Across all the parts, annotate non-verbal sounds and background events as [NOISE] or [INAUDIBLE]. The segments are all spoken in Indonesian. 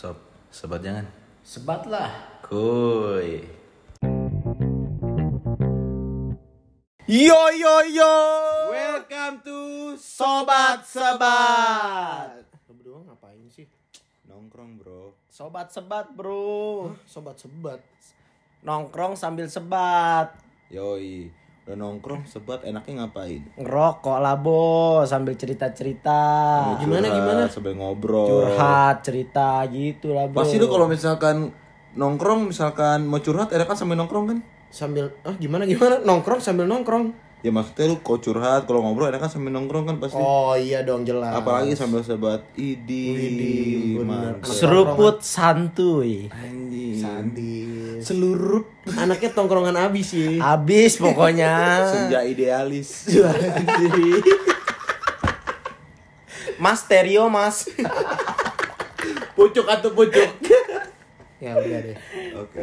Sob, sobat jangan. Sebat lah. Kuy. Yo yo yo. Welcome to Sobat sebat. Lo berdua ngapain sih? Nongkrong bro. Sobat sebat bro. Sobat sebat. Nongkrong sambil sebat. Yoi. Udah nongkrong sebat enaknya ngapain? Ngerokok lah bos sambil cerita-cerita. Gimana, Curhat, gimana? Sambil ngobrol. Curhat, cerita gitu lah bro. Pasti lu kalau misalkan nongkrong misalkan mau curhat enakan sambil nongkrong kan? Sambil ah gimana gimana nongkrong sambil nongkrong. Ya maksudnya lu kalau curhat, kalau ngobrol enakan sambil nongkrong kan pasti. Oh iya dong jelas. Apalagi sambil sebat idi. Mantap. seruput santuy. Anjing. Sandi. Seluruh anaknya tongkrongan abis sih. Abis pokoknya. [LAUGHS] Senja idealis. [LAUGHS] Mas stereo mas. pucuk atau pucuk. ya udah deh. Oke.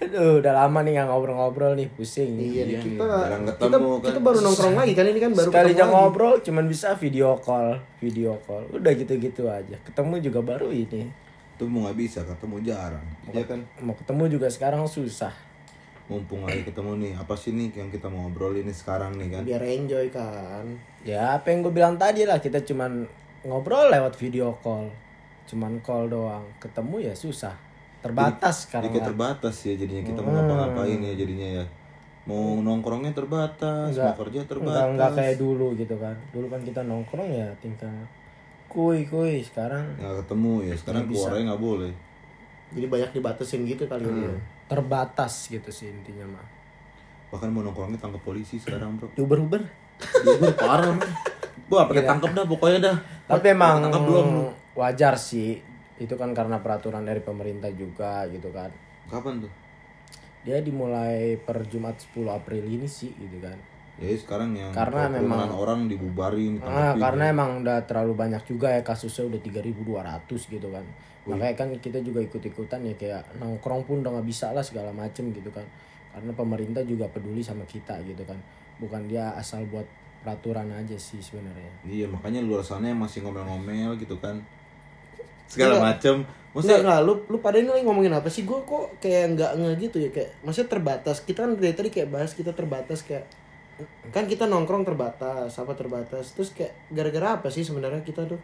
Aduh, udah lama nih nggak ngobrol-ngobrol nih, pusing. Iya, Iya kita, kita ketemu kan. kita baru nongkrong lagi kan ini kan baru Sekali ketemu aja lagi. ngobrol cuman bisa video call, video call. Udah gitu-gitu aja. Ketemu juga baru ini. Itu mau nggak bisa ketemu jarang. Ya kan? Mau ketemu juga sekarang susah. Mumpung lagi ketemu nih, apa sih nih yang kita mau ngobrolin nih sekarang nih kan? Biar enjoy kan. Ya apa yang gue bilang tadi lah, kita cuman ngobrol lewat video call. Cuman call doang. Ketemu ya susah. Terbatas sekarang. Dikit terbatas ya jadinya kita mau ngapa-ngapain ya jadinya ya. Mau nongkrongnya terbatas, mau kerja Enggak, terbatas. enggak kayak dulu gitu kan. Dulu kan kita nongkrong ya tinggal kuy kuy sekarang Nggak ketemu ya, sekarang keluarnya nggak boleh. Jadi banyak dibatasin gitu kali ini. ya. terbatas gitu sih intinya mah. Bahkan mau nongkrongnya tangkap polisi sekarang bro. Uber-uber. Gue parah man. Gua pakai tangkap dah pokoknya dah. Tapi emang Tangkap belum? wajar sih. Itu kan karena peraturan dari pemerintah juga gitu kan. Kapan tuh? Dia dimulai per Jumat 10 April ini sih gitu kan. Ya sekarang yang Karena kerumunan orang dibubarin, Ah, karena emang udah terlalu banyak juga ya kasusnya udah 3200 gitu kan. Makanya kan kita juga ikut-ikutan ya kayak nongkrong pun udah nggak bisa lah segala macem gitu kan. Karena pemerintah juga peduli sama kita gitu kan. Bukan dia asal buat peraturan aja sih sebenarnya. Iya makanya luar sana yang masih ngomel-ngomel gitu kan. Segala macem. Enggak, Maksudnya enggak, lu, lu pada ini lagi ngomongin apa sih? Gue kok kayak enggak nge gitu ya Kayak, maksudnya terbatas Kita kan dari tadi kayak bahas kita terbatas kayak Kan kita nongkrong terbatas, apa terbatas Terus kayak gara-gara apa sih sebenarnya kita tuh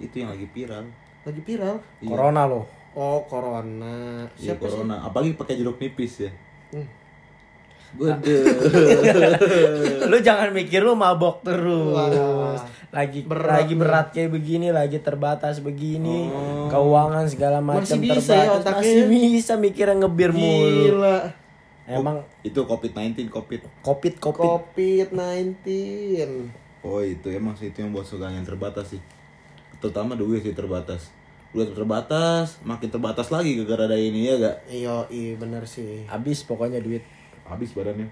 itu yang lagi viral. Lagi viral Corona loh. Oh corona Iya Siapa sih? corona, apalagi pakai jeruk nipis ya. Hmm. Waduh. lu jangan mikir lu mabok terus. Wah. Lagi Berat lagi berat kayak begini, lagi terbatas begini, keuangan segala macam Masih bisa ya terbatas. otaknya Masih ya? bisa mikirnya ngebir mulu. Gila Emang itu COVID-19 COVID. covid covid Covid-19 Oh itu emang sih itu yang buat suka yang terbatas sih. Terutama duit sih terbatas. Duit terbatas, makin terbatas lagi gara-gara ada ini ya gak? Iya, iya bener sih habis pokoknya duit. Habis badannya.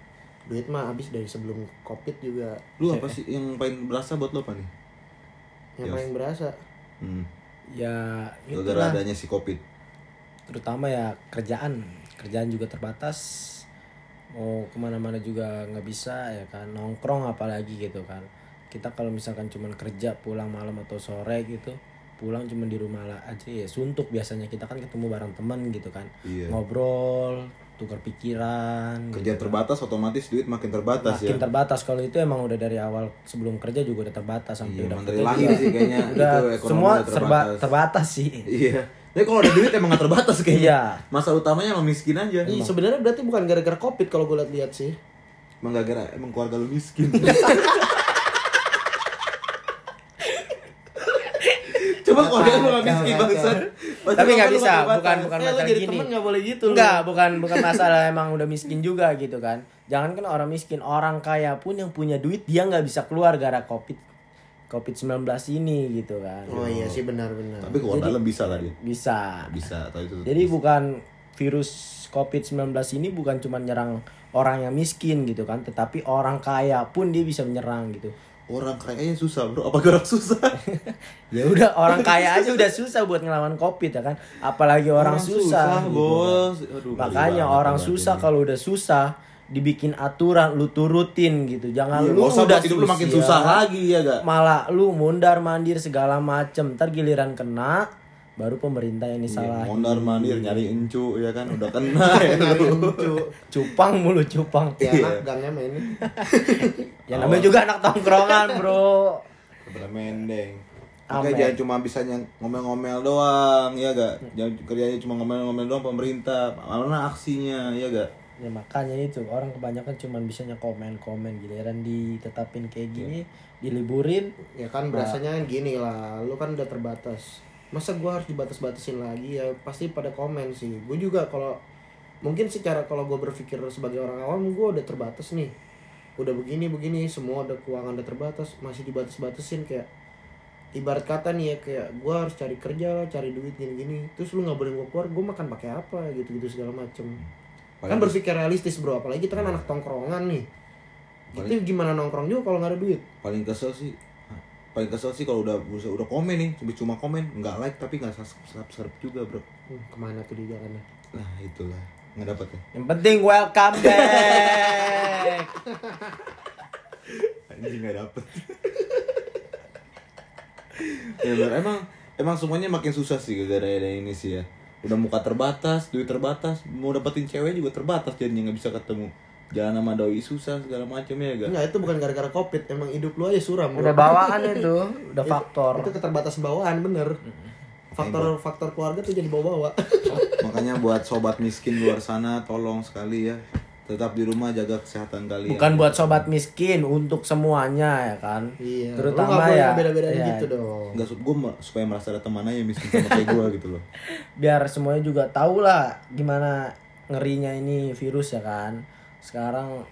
Duit mah habis dari sebelum Covid juga Lu apa sih yang paling berasa buat lo apa nih? Yang Yes. paling berasa Hmm. Ya itu Gara-gara adanya si COVID. terutama ya kerjaan, kerjaan juga terbatas. Mau ke mana-mana juga nggak bisa ya kan nongkrong apalagi gitu kan. Kita kalau misalkan cuman kerja pulang malam atau sore gitu pulang cuma di rumah lah aja ya suntuk biasanya kita kan ketemu bareng temen gitu kan Iya. ngobrol tukar pikiran Kerja terbatas otomatis duit makin terbatas makin ya. terbatas kalau itu emang udah dari awal sebelum kerja juga udah terbatas sampai Iya, udah dari kerja lahir sih kayaknya [LAUGHS] udah itu semua udah serba terbatas. terbatas sih Iya. Tapi kalau ada duit emang gak terbatas kayaknya. Iya. Masa utamanya emang miskin aja. Ih, sebenarnya berarti bukan gara-gara Covid kalau gue lihat-lihat sih Emang gak gara emang keluarga lu miskin. [LAUGHS] Keluarga lu gak miskin bangsat. Tapi nggak keluarga lu bisa terbatas. bukan bukan Eh, lu masalah jadi gini. temen nggak boleh gitu enggak bukan bukan [LAUGHS] masalah emang udah miskin juga gitu kan. Jangan kan orang miskin orang kaya pun yang punya duit dia nggak bisa keluar gara covid covid 19 ini gitu kan. Oh iya sih benar-benar Tapi keluar dalam bisa lah dia. bisa. Bisa, tapi itu jadi bukan virus covid 19 ini bukan cuma nyerang orang yang miskin gitu kan tetapi orang kaya pun dia bisa menyerang gitu orang kayaknya susah bro. Apa orang susah? [LAUGHS] ya udah orang kaya aja udah susah buat ngelawan covid ya kan apalagi orang, susah, gitu. bos. Aduh, makanya banget orang susah kalau udah susah dibikin aturan lu turutin gitu jangan Iya, lu udah hidup lu makin susah lagi ya gak? malah lu mundar mandir segala macem ntar giliran kena baru pemerintah yang Iya, disalah mondar mandir nyari encu ya kan udah [LAUGHS] kena ya Lucu. cupang mulu cupang Ya Iya. anak gangnya main. [LAUGHS] ya namanya juga anak tongkrongan bro Kebelah mendeng. Makanya jangan cuma bisanya ngomel-ngomel doang, ya gak? Jangan kerjanya cuma ngomel-ngomel doang pemerintah. Mana aksinya, ya gak? ya makanya itu orang kebanyakan cuman bisanya komen komen giliran ditetapin kayak gini diliburin Ya kan berasanya kan gini lah, lu kan udah terbatas. Masa gua harus dibatas-batasin lagi? Ya pasti pada komen sih. Gue juga kalau mungkin secara kalau gue berpikir sebagai orang awam gue udah terbatas nih. Udah begini begini semua udah keuangan udah terbatas masih dibatas-batasin kayak ibarat kata nih ya kayak gua harus cari kerja lah cari duit gini-gini. Terus lu nggak boleh gua keluar gue makan pakai apa gitu-gitu segala macem. Kan berpikir realistis bro. Apalagi kita kan anak tongkrongan nih. Itu gimana nongkrong juga kalau nggak ada duit? Paling kesel sih paling kesel sih kalau udah udah, udah komen nih cuma cuma komen nggak like tapi nggak subscribe subscribe juga bro. Hmm, ke mana tuh dia jalannya? Nah itulah. Nggak dapat ya? Yang penting welcome back. [LAUGHS] Anjing nggak dapet. [LAUGHS] Ya bener. emang emang semuanya makin susah sih gara-gara ada ini sih ya. Udah muka terbatas duit terbatas mau dapetin cewek juga terbatas jadinya nggak bisa ketemu jalan sama doi susah segala macam ya gak? Enggak, itu bukan gara-gara covid. Emang hidup lu aja suram bro. udah bawaan itu udah faktor. itu keterbatasan bawaan bener. Faktor faktor keluarga tuh jadi bawa-bawa. Makanya buat sobat miskin luar sana tolong sekali ya. Tetap di rumah jaga kesehatan kalian. Bukan buat sobat miskin untuk semuanya ya kan? Iya. Terutama ya beda-bedain ya, gitu dong. Nggak gue supaya merasa ada teman aja miskin sama kayak gue gitu loh. [LAUGHS] Biar semuanya juga tahu lah gimana ngerinya ini virus ya kan sekarang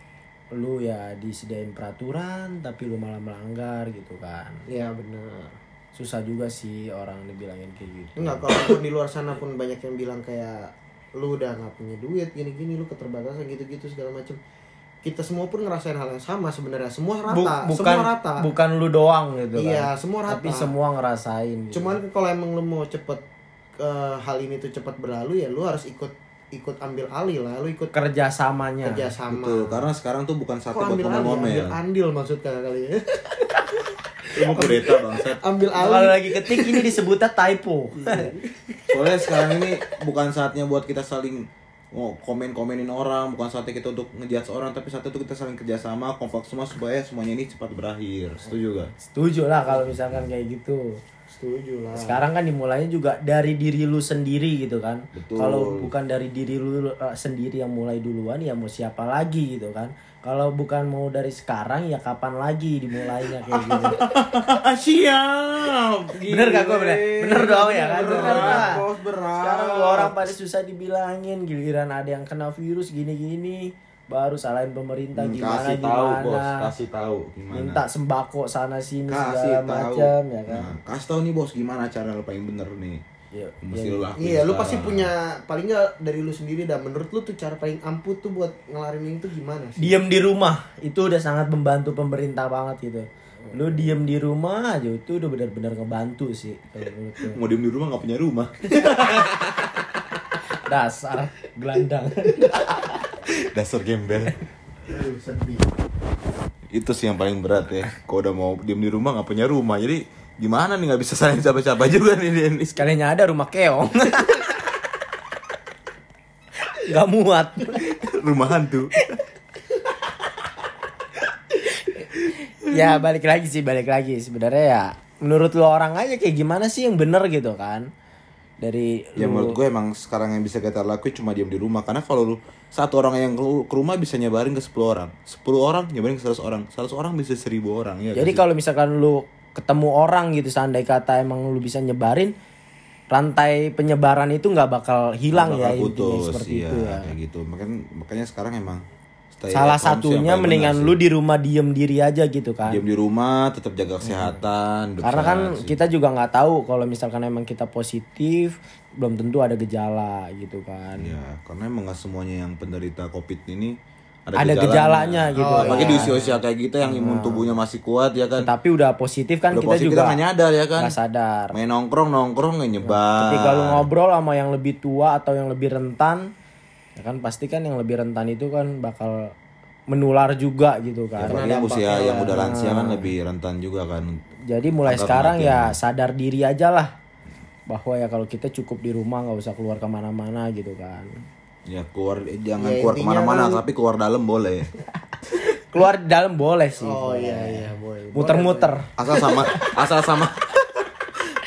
lu ya disediain peraturan tapi lu malah melanggar gitu kan. Iya bener. Susah juga sih orang dibilangin kayak gitu. Enggak, kalau di luar sana pun banyak yang bilang kayak lu udah nggak punya duit gini-gini lu keterbatasan gitu-gitu segala macem. Kita semua pun ngerasain hal yang sama sebenarnya. Semua rata bukan semua rata. bukan lu doang gitu Iya, kan semua rata. tapi semua ngerasain gitu. cuman kalau emang lu mau cepet eh, hal ini tuh cepat berlalu ya lu harus ikut ikut ambil alih lah lu ikut kerjasamanya. kerjasama. Betul, karena sekarang tuh bukan saatnya kok buat ngomel-ngomel. Ambil andil maksud kakak kali ya. Lu kudeta bangsat. [LAUGHS] Ambil kalau alih lagi ketik ini disebutnya typo. [LAUGHS] Soalnya sekarang ini bukan saatnya buat kita saling oh, komen-komenin orang, bukan saatnya kita untuk ngejudge orang, tapi saatnya itu kita saling kerjasama, kompak semua supaya semuanya ini cepat berakhir. Setuju gak? setuju lah kalau misalkan kayak gitu setuju lah. Sekarang kan dimulainya juga dari diri lu sendiri gitu kan. Kalau bukan dari diri lu uh, sendiri yang mulai duluan ya mau siapa lagi gitu kan. Kalau bukan mau dari sekarang ya kapan lagi dimulainya kayak gitu. [LAUGHS] Siap. bener gak gue bener bener dong ya kan? Bener Berat, lah. bos, berat. sekarang lu orang pada susah dibilangin giliran ada yang kena virus gini-gini baru salahin pemerintah Hmm, gimana kasih tahu, gimana bos. Kasih tahu gimana. minta sembako sana sini kasih segala tahu. macam ya kan Nah, kasih tahu nih bos gimana cara lo paling bener nih. Ya, Mesti lo lakuin. Iya, lu pasti punya paling nggak dari lu sendiri dah. Menurut lu tuh cara paling ampuh tuh buat ngelarin ini tuh gimana sih? diem di rumah itu udah sangat membantu pemerintah banget gitu lu diem di rumah aja itu udah benar-benar ngebantu sih. Mau diem di rumah nggak punya rumah. [LAUGHS] dasar gelandang [LAUGHS] Dasar gembel. Itu sih yang paling berat ya. Kalau udah mau diem di rumah nggak punya rumah. Jadi gimana nih nggak bisa saling siapa-siapa juga nih dia nih sekalinya ada rumah keong. Nggak muat. Rumah hantu. Ya balik lagi sih balik lagi. Sebenarnya ya menurut lu orang aja kayak gimana sih yang bener gitu kan dari ya lu menurut gue emang sekarang yang bisa kita lakuin cuma diem di rumah. Karena kalau lu satu orang yang ke rumah bisa nyebarin ke 10 orang. 10 orang nyebarin ke 100 orang. 100 orang bisa 1000 orang ya Jadi kalau misalkan lu ketemu orang gitu seandai kata emang lu bisa nyebarin rantai penyebaran itu nggak bakal hilang ya Bakal intinya putus, seperti iya, itu ya. kayak gitu. Makanya makanya sekarang emang stay Salah satunya mendingan lu di rumah diem diri aja gitu kan. diem di rumah tetap jaga kesehatan hidup Karena kan sih. kita juga nggak tahu kalau misalkan emang kita positif belum tentu ada gejala gitu kan. Ya, karena emang gak semuanya yang penderita COVID ini Ada gejalanya gitu Oh, Apalagi ya. di usia-usia kayak kita yang imun tubuhnya masih kuat ya kan. Tapi udah positif kan Udah kita positif juga kita nggak nyadar ya kan. nggak sadar. Main nongkrong nongkrong nggak nyebar. Ketika lu ngobrol sama yang lebih tua atau yang lebih rentan, ya kan pasti kan yang lebih rentan itu kan bakal menular juga gitu kan. Apalagi yang usia yang udah lansia kan lebih rentan juga kan. Jadi mulai sekarang ya sadar diri aja lah. bahwa ya kalau kita cukup di rumah nggak usah keluar ke mana-mana gitu kan Ya keluar eh, jangan Ya, keluar ke mana-mana kan- tapi keluar dalam boleh. [LAUGHS] keluar dalam boleh sih Oh iya iya boleh. muter-muter Asal sama asal sama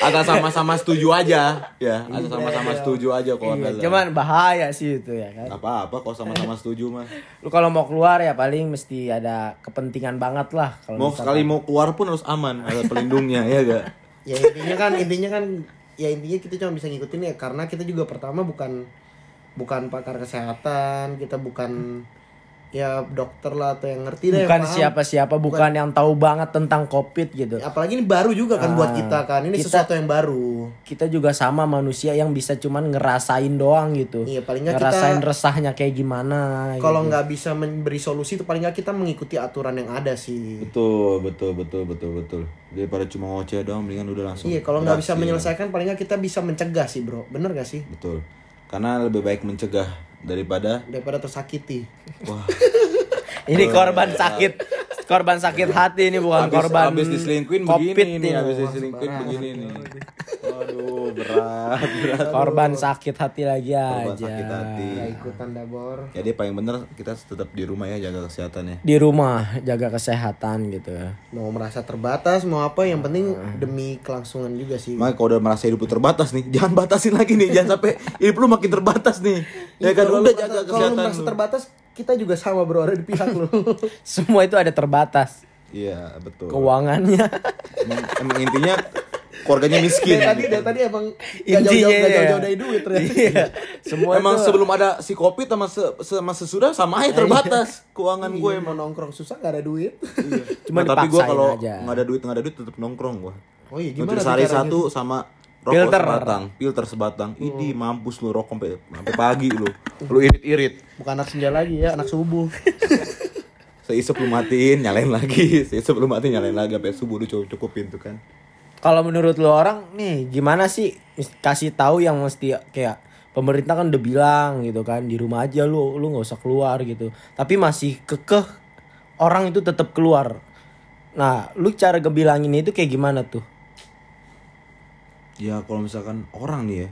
asal sama-sama setuju aja ya asal sama-sama setuju aja keluar Iya, cuman bahaya sih itu ya kan Nggak apa-apa kalau sama-sama setuju mah. lu kalau mau keluar ya paling mesti ada kepentingan banget lah kalau Mau misalkan- sekali mau keluar pun harus aman, ada pelindungnya ya gak? Ya intinya kan intinya kan ya intinya kita cuma bisa ngikutin ya karena kita juga pertama bukan bukan pakar kesehatan, kita bukan ya dokter lah atau yang ngerti deh. bukan siapa-siapa bukan yang tahu banget tentang covid gitu Apalagi ini baru juga kan buat kita kan. Ini kita- sesuatu yang baru. kita juga sama manusia yang bisa cuman ngerasain doang gitu Iya, paling nggak ngerasain kita- resahnya kayak gimana Kalau gitu. nggak bisa memberi solusi itu paling nggak kita mengikuti aturan yang ada sih. Betul, betul, betul, betul, betul. Daripada cuma ngoceh doang, mendingan udah langsung. Iya, kalau nggak bisa menyelesaikan paling nggak kita bisa mencegah sih, Bro. Bener gak sih? Betul. Karena lebih baik mencegah daripada Daripada tersakiti. wah. [LAUGHS] ini korban sakit korban sakit hati ini bukan Habis, korban habis diselingkuhin Covid begini nih, habis diselingkuhin begini nih. Waduh, berat, berat. korban sakit hati lagi Korban aja sakit hati. Nggak ikutan dabor. Jadi paling bener kita tetap di rumah ya jaga kesehatan ya. di rumah jaga kesehatan gitu Mau merasa terbatas, mau apa yang penting demi kelangsungan juga sih. Makanya kalau udah merasa hidup lu terbatas nih, jangan batasin lagi nih, jangan sampai hidup lu makin terbatas nih. Ya kan Kalau udah jaga merasa- Kalau kesehatan. merasa terbatas, kita juga sama bro, ada di pihak lu. [LAUGHS] semua itu ada terbatas Iya, betul. keuangannya Emang, emang intinya keluarganya miskin. dari tadi, dari tadi emang gak Intinya jauh-jauh gak ya. jauh-jauh dari duit ternyata. iya semua emang itu sebelum ada si covid sama se- sama sesudah sama aja terbatas keuangan gue Gue emang. mau nongkrong susah gak ada duit. cuma Nah, tapi gue kalau nggak ada duit nggak ada duit tetap nongkrong gue. Oh iya, gimana caranya? satu sama rokok Filter. sebatang, filter sebatang. Idi mampus lu rokok sampai sampai pagi lu. Lu irit-irit. Bukan anak senja lagi ya, anak subuh. [LAUGHS] Seisep lu matiin, nyalain lagi. [LAUGHS] Seisep lu matiin, nyalain lagi sampai subuh lu cukup cukupin tuh kan. kalau menurut lo orang nih gimana sih kasih tahu yang mesti kayak pemerintah kan udah bilang gitu kan di rumah aja lu lu nggak usah keluar gitu tapi masih kekeh orang itu tetap keluar nah lu cara ngebilangin itu kayak gimana tuh Ya kalau misalkan orang nih ya,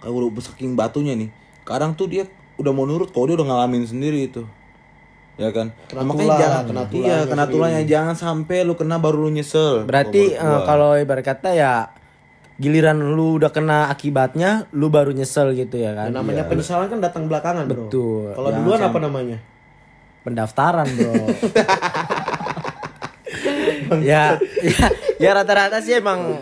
kalau udah saking batunya nih, kadang tuh dia udah mau nurut kalau dia udah ngalamin sendiri itu. Ya kan? Kena Nah, tulah, jangan kena iya, tulahnya kena tulahnya jangan sampai lu kena baru lu nyesel. berarti gua. kalau ibarat kata ya giliran lu udah kena akibatnya lu baru nyesel gitu ya kan Dan namanya penyesalan kan datang belakangan bro. Betul. Kalau duluan apa namanya? pendaftaran bro [LAUGHS] ya ya ya rata-rata sih emang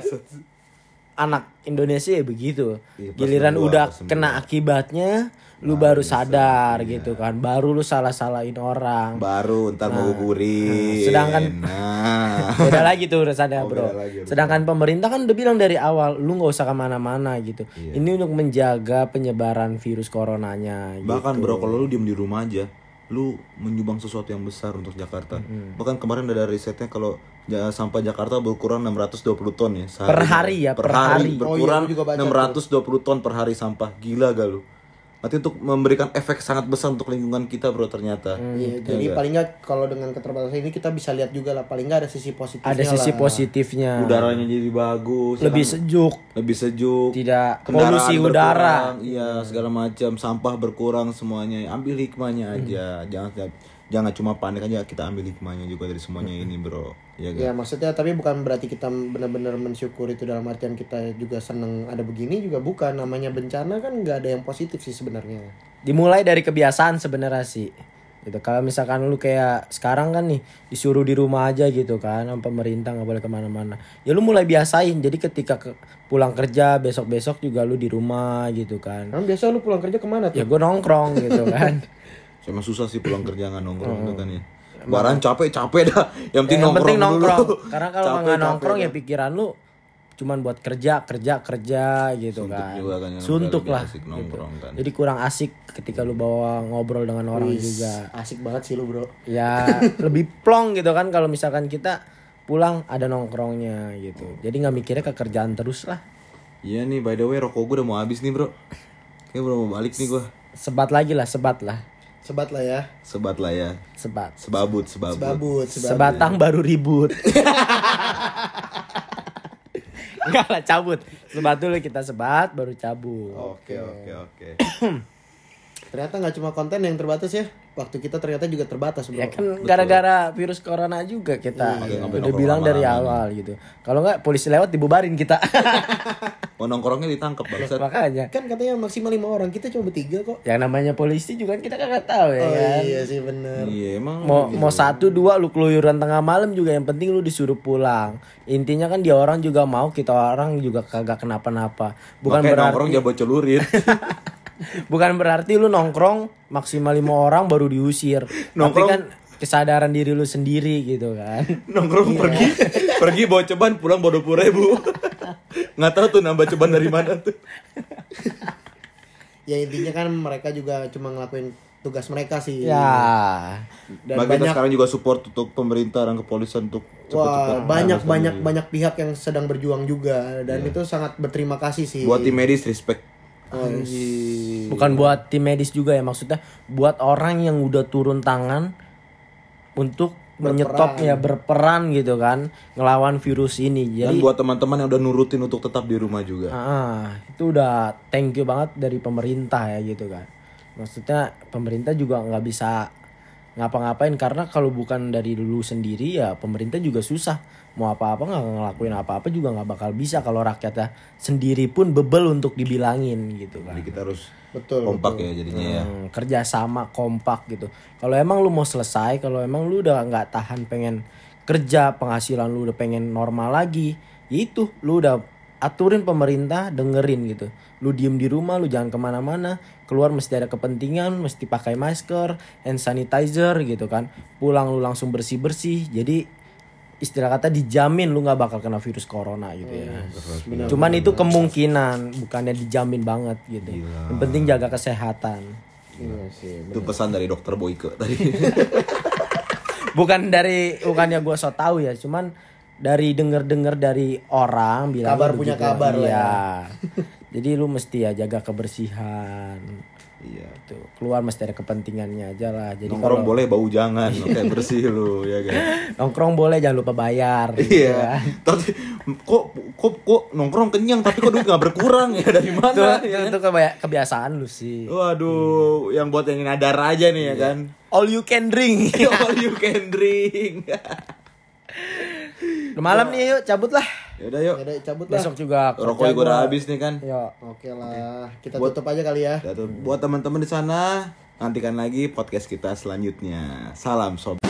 anak Indonesia ya begitu. Iya, pas giliran kedua, udah kena akibatnya lu baru sadar gitu kan. Baru lu salah-salahin orang. Baru ntar mau gugurin. sedangkan- [LAUGHS] nah, beda lagi tuh urusannya Oh, bro. lagi sedangkan pemerintah kan udah bilang dari awal lu nggak usah ke mana-mana gitu. Iya. ini untuk menjaga penyebaran virus coronanya gitu. bahkan bro kalau lu diem di rumah aja, lu menyumbang sesuatu yang besar untuk Jakarta. Bahkan kemarin ada risetnya kalau ja- sampah Jakarta berkurang 620 ton ya sehari. Per hari ya, per, per hari, hari. berkurang Oh iya, gua juga baca 620 ton per hari sampah. Gila gak lu? Berarti untuk memberikan efek sangat besar untuk lingkungan kita bro ternyata. Iya, jadi paling nggak kalau dengan keterbatasan ini kita bisa lihat juga lah paling nggak ada sisi positifnya ada sisi lah. positifnya Udaranya jadi bagus. ya lebih kan? sejuk lebih sejuk. tidak Kendaraan polusi berkurang, udara Iya, segala macam sampah berkurang semuanya. Ambil hikmahnya aja. Jangan jangan cuma panik aja, kita ambil hikmahnya juga dari semuanya ini, Bro. Ya Ya maksudnya tapi bukan berarti kita benar-benar mensyukuri itu dalam artian kita juga seneng ada begini juga bukan. Namanya bencana kan nggak ada yang positif sih sebenarnya. dimulai dari kebiasaan sebenarnya sih. Gitu. Kalau misalkan lu kayak sekarang kan nih disuruh di rumah aja gitu kan sama pemerintah nggak boleh ke mana-mana. Ya lu mulai biasain. Jadi ketika ke- pulang kerja besok-besok juga lu di rumah gitu kan. Kan biasa lu pulang kerja ke mana ya tuh? gue nongkrong gitu kan [LAUGHS] Emang susah sih pulang kerja nggak nongkrong tuh kan ya. Baran capek capek dah. Yang penting yang nongkrong. penting dulu. nongkrong [LAUGHS] karena kalau nggak capek nongkrong ya pikiran lu cuman buat kerja kerja kerja gitu Suntuk kan juga kan, yang suntuk lah asik gitu. nongkrong kan. jadi kurang asik ketika lu bawa ngobrol dengan orang Wis, juga Asik banget sih lu bro. ya [LAUGHS] lebih plong gitu kan kalau misalkan kita pulang ada nongkrongnya gitu jadi nggak mikirnya ke kerjaan terus lah Iya nih, by the way rokok gue udah mau habis nih, Bro. Kayaknya udah mau balik nih gue. sebat lagi lah sebat lah Sebat lah ya. Sebat lah ya. sebat Sebabut, sebabut. Sebabut, sebabut. sebatang baru ribut [LAUGHS] Enggak lah cabut. Sebat dulu kita sebat baru cabut. Oke oke oke. [CLEARS THROAT] Ternyata nggak cuma konten yang terbatas ya. Waktu kita ternyata juga terbatas bro. Ya kan gara-gara virus corona juga kita Iya, nggak udah bilang dari awal gitu. Kalau nggak polisi lewat dibubarin kita. [LAUGHS] Oh nongkrongnya ditangkap bangsat. Makanya Kan katanya maksimal lima orang, kita cuma bertiga kok. yang namanya polisi juga kan kita kagak tahu ya Oh kan. iya sih bener. Iya emang. Mau mau satu dua lu keluyuran tengah malam juga yang penting lu disuruh pulang. Intinya kan dia orang juga mau kita orang juga kagak kenapa-napa. Bukan Makanya berarti nongkrong jabot celurit. [LAUGHS] bukan berarti lu nongkrong maksimal lima orang baru diusir. Tapi Nongkrong- kan kesadaran diri lu sendiri gitu kan. nongkrong pergi pergi bawa ceban pulang bawa dua puluh ribu. Nggak tahu tuh nambah ceban dari mana tuh. Ya intinya kan mereka juga cuma ngelakuin tugas mereka sih. Ya. Dan kita banyak sekarang juga support untuk pemerintah dan kepolisian untuk Wah, banyak banyak banyak pihak yang sedang berjuang juga dan itu sangat berterima kasih sih. buat tim medis respect. Oh, Bukan buat tim medis juga ya maksudnya buat orang yang udah turun tangan untuk menyetop ya berperan gitu kan ngelawan virus ini. Dan Jadi buat teman-teman yang udah nurutin untuk tetap di rumah juga. ah, itu udah thank you banget dari pemerintah ya gitu kan. Maksudnya pemerintah juga nggak bisa ngapa-ngapain karena kalau bukan dari dulu sendiri ya pemerintah juga susah mau apa-apa nggak ngelakuin apa-apa juga nggak bakal bisa kalau rakyatnya sendiri pun bebel untuk dibilangin gitu kan. Jadi kita harus Betul, kompak ya jadinya ya. Hmm, kerjasama kompak gitu. Kalau emang lu mau selesai, kalau emang lu udah nggak tahan pengen kerja, penghasilan lu udah pengen normal lagi, ya itu lu udah aturin pemerintah dengerin gitu. Lu diem di rumah, lu jangan ke mana-mana, keluar mesti ada kepentingan, mesti pakai masker, hand sanitizer gitu kan. Pulang lu langsung bersih bersih, jadi istilah kata dijamin lu nggak bakal kena virus corona gitu ya. Cuman itu kemungkinan, bukannya dijamin banget gitu. Yang penting jaga kesehatan. Iya sih. Itu pesan dari dokter Boyke tadi. [LAUGHS] Bukan dari bukannya gue so tahu ya, cuman dari denger-denger dari orang bilang Kabar punya kabar lah ya. [LAUGHS] Jadi lu mesti ya jaga kebersihan. iya. Tuh, keluar mesti ada kepentingannya aja lah. Jadi Nongkrong kalau boleh bau jangan, [LAUGHS] oke bersih lu ya kan. [LAUGHS] nongkrong boleh jangan lupa bayar. gitu Iya. kan. Tapi kok kok kok nongkrong kenyang tapi kok duit nggak berkurang ya dari mana itu, ya? itu kebaya- kebiasaan lu sih. Waduh, yang buat yang nadar aja nih ya kan. All you can drink. All you can drink. Udah malam nih yuk cabut lah. Yaudah yuk. Udah cabut lah. Besok juga Rokok juga udah habis nih kan. Yo. Oke lah, kita tutup aja kali ya. Buat teman-teman di sana, nantikan lagi podcast kita selanjutnya. Salam sob.